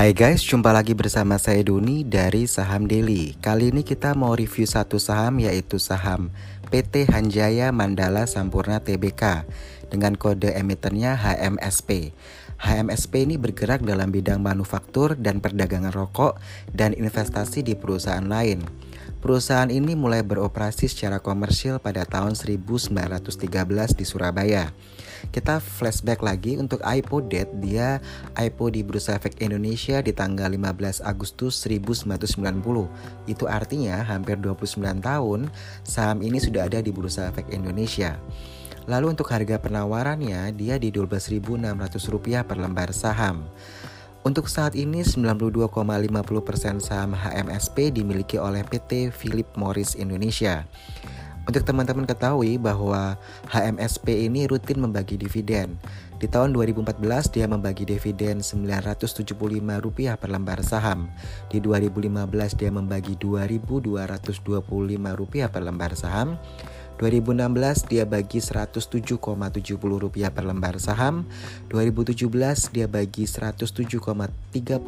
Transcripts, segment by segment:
Hai guys, jumpa lagi bersama saya Doni dari Saham Daily. Kali ini kita mau review satu saham yaitu saham PT Hanjaya Mandala Sampurna Tbk dengan kode emitennya HMSP. HMSP ini bergerak dalam bidang manufaktur dan perdagangan rokok dan investasi di perusahaan lain. Perusahaan ini mulai beroperasi secara komersil pada tahun 1913 di Surabaya. Kita flashback lagi untuk IPO date, dia IPO di Bursa Efek Indonesia di tanggal 15 Agustus 1990. Itu artinya hampir 29 tahun saham ini sudah ada di Bursa Efek Indonesia. Lalu untuk harga penawarannya dia di Rp12.600 per lembar saham. Untuk saat ini 92,50% saham HMSP dimiliki oleh PT Philip Morris Indonesia. Untuk teman-teman ketahui bahwa HMSP ini rutin membagi dividen. Di tahun 2014 dia membagi dividen Rp975 per lembar saham. Di 2015 dia membagi Rp2.225 per lembar saham. 2016 dia bagi Rp107,70 per lembar saham. 2017 dia bagi Rp107,30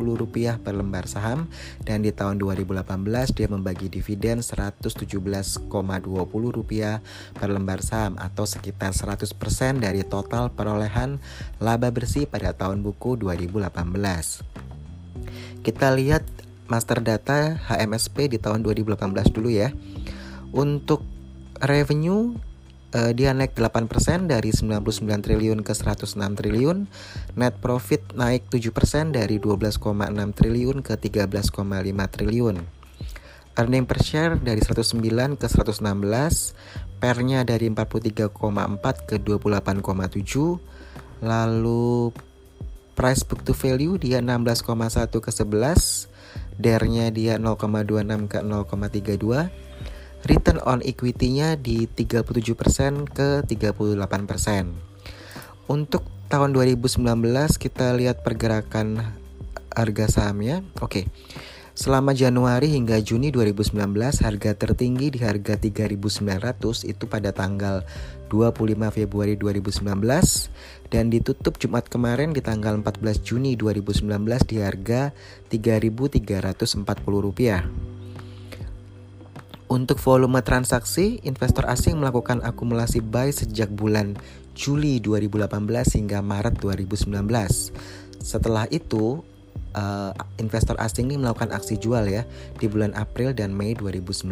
per lembar saham dan di tahun 2018 dia membagi dividen Rp117,20 per lembar saham atau sekitar 100% dari total perolehan laba bersih pada tahun buku 2018. Kita lihat master data HMSP di tahun 2018 dulu ya. Untuk revenue uh, dia naik 8% dari 99 triliun ke 106 triliun. Net profit naik 7% dari 12,6 triliun ke 13,5 triliun. Earning per share dari 109 ke 116, pernya dari 43,4 ke 28,7. Lalu price book to value dia 16,1 ke 11, DER-nya dia 0,26 ke 0,32 return on equity-nya di 37% ke 38%. Untuk tahun 2019 kita lihat pergerakan harga sahamnya. Oke. Selama Januari hingga Juni 2019 harga tertinggi di harga 3.900 itu pada tanggal 25 Februari 2019 dan ditutup Jumat kemarin di tanggal 14 Juni 2019 di harga Rp3.340. Untuk volume transaksi, investor asing melakukan akumulasi buy sejak bulan Juli 2018 hingga Maret 2019. Setelah itu, uh, investor asing ini melakukan aksi jual ya di bulan April dan Mei 2019.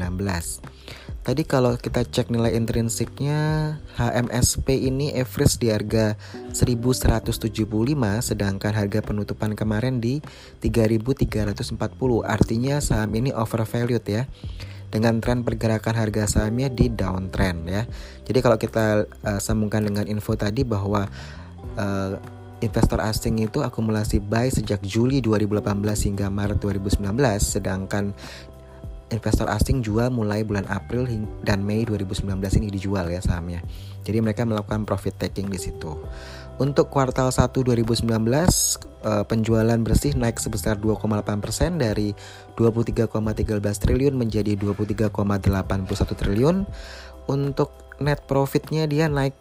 Tadi kalau kita cek nilai intrinsiknya HMSP ini average di harga 1175 sedangkan harga penutupan kemarin di 3340 artinya saham ini overvalued ya dengan tren pergerakan harga sahamnya di downtrend ya. Jadi kalau kita uh, sambungkan dengan info tadi bahwa uh, investor asing itu akumulasi buy sejak Juli 2018 hingga Maret 2019 sedangkan investor asing jual mulai bulan April dan Mei 2019 ini dijual ya sahamnya. Jadi mereka melakukan profit taking di situ. Untuk kuartal 1 2019 uh, penjualan bersih naik sebesar 2,8% dari 23,13 triliun menjadi 23,81 triliun. Untuk net profitnya dia naik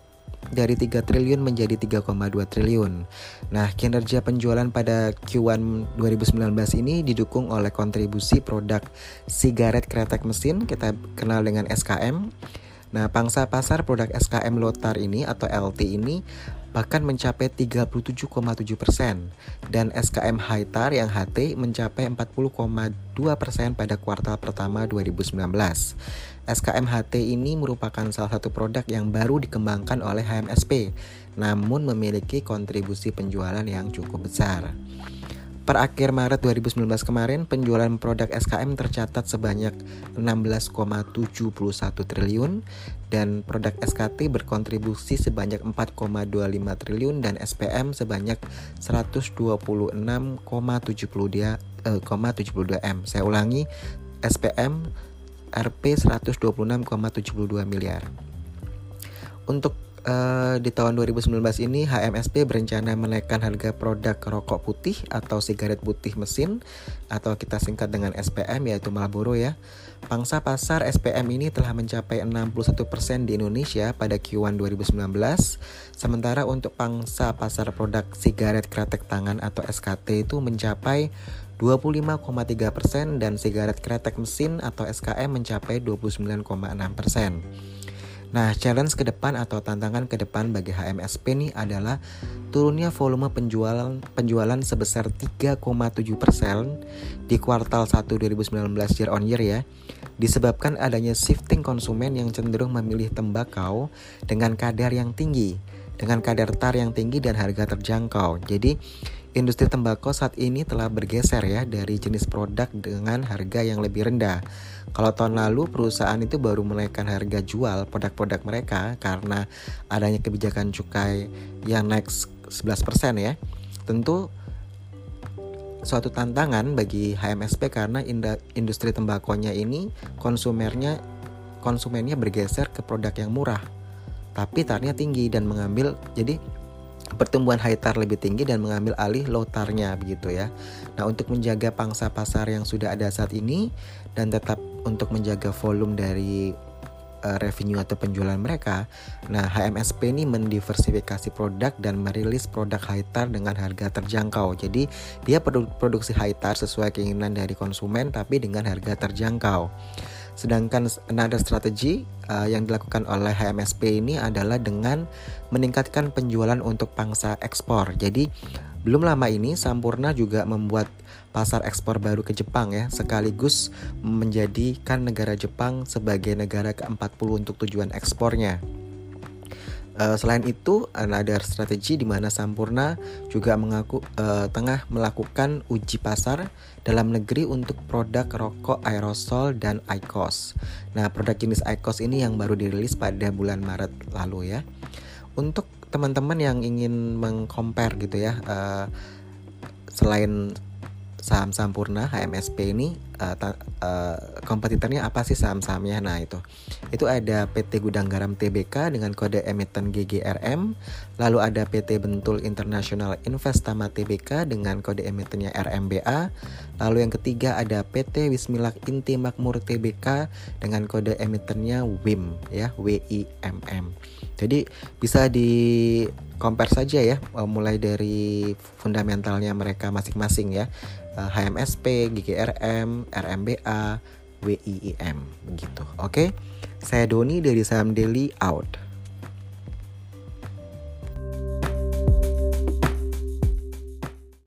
dari 3 triliun menjadi 3,2 triliun. Nah, kinerja penjualan pada Q1 2019 ini didukung oleh kontribusi produk sigaret kretek mesin kita kenal dengan SKM. Nah, pangsa pasar produk SKM Lotar ini atau LT ini bahkan mencapai 37,7 persen dan SKM Haitar yang HT mencapai 40,2 persen pada kuartal pertama 2019. SKM HT ini merupakan salah satu produk yang baru dikembangkan oleh HMSP, namun memiliki kontribusi penjualan yang cukup besar. Per akhir Maret 2019 kemarin, penjualan produk SKM tercatat sebanyak 16,71 triliun dan produk SKT berkontribusi sebanyak 4,25 triliun dan SPM sebanyak 126,72 eh, M. Saya ulangi, SPM Rp 126,72 miliar. Untuk uh, di tahun 2019 ini HMSP berencana menaikkan harga produk rokok putih atau sigaret putih mesin atau kita singkat dengan SPM yaitu Marlboro ya. Pangsa pasar SPM ini telah mencapai 61% di Indonesia pada Q1 2019, sementara untuk pangsa pasar produk sigaret kretek tangan atau SKT itu mencapai 25,3% dan sigaret kretek mesin atau SKM mencapai 29,6%. Nah, challenge ke depan atau tantangan ke depan bagi HMSP ini adalah turunnya volume penjualan penjualan sebesar 3,7% di kuartal 1 2019 year on year ya. Disebabkan adanya shifting konsumen yang cenderung memilih tembakau dengan kadar yang tinggi, dengan kadar tar yang tinggi dan harga terjangkau. Jadi, industri tembakau saat ini telah bergeser ya dari jenis produk dengan harga yang lebih rendah kalau tahun lalu perusahaan itu baru menaikkan harga jual produk-produk mereka karena adanya kebijakan cukai yang naik 11% ya. Tentu suatu tantangan bagi HMSP karena industri tembakonya ini konsumernya konsumennya bergeser ke produk yang murah tapi tarnya tinggi dan mengambil jadi pertumbuhan high tar lebih tinggi dan mengambil alih low tarnya begitu ya. Nah, untuk menjaga pangsa pasar yang sudah ada saat ini dan tetap untuk menjaga volume dari uh, revenue atau penjualan mereka. Nah, HMSP ini mendiversifikasi produk dan merilis produk high dengan harga terjangkau. Jadi, dia produ produksi high sesuai keinginan dari konsumen tapi dengan harga terjangkau. Sedangkan another strategi uh, yang dilakukan oleh HMSP ini adalah dengan meningkatkan penjualan untuk pangsa ekspor. Jadi belum lama ini Sampurna juga membuat pasar ekspor baru ke Jepang ya, sekaligus menjadikan negara Jepang sebagai negara ke-40 untuk tujuan ekspornya. Uh, selain itu, ada strategi di mana Sampurna juga mengaku uh, tengah melakukan uji pasar dalam negeri untuk produk rokok aerosol dan IQOS. Nah, produk jenis IQOS ini yang baru dirilis pada bulan Maret lalu ya. Untuk teman-teman yang ingin mengcompare gitu ya, uh, selain saham Sampurna HMSP ini uh, uh, kompetitornya apa sih saham-sahamnya? Nah itu itu ada PT Gudang Garam TBK dengan kode emiten GGRM, lalu ada PT Bentul International Investama TBK dengan kode emitennya RMBA, lalu yang ketiga ada PT Wismilak Inti Makmur TBK dengan kode emitennya WIM ya WIMM. Jadi bisa di compare saja ya mulai dari fundamentalnya mereka masing-masing ya HMSP, GGRM, RMBA, WIIM begitu. Oke. Saya Doni dari Saham Daily out.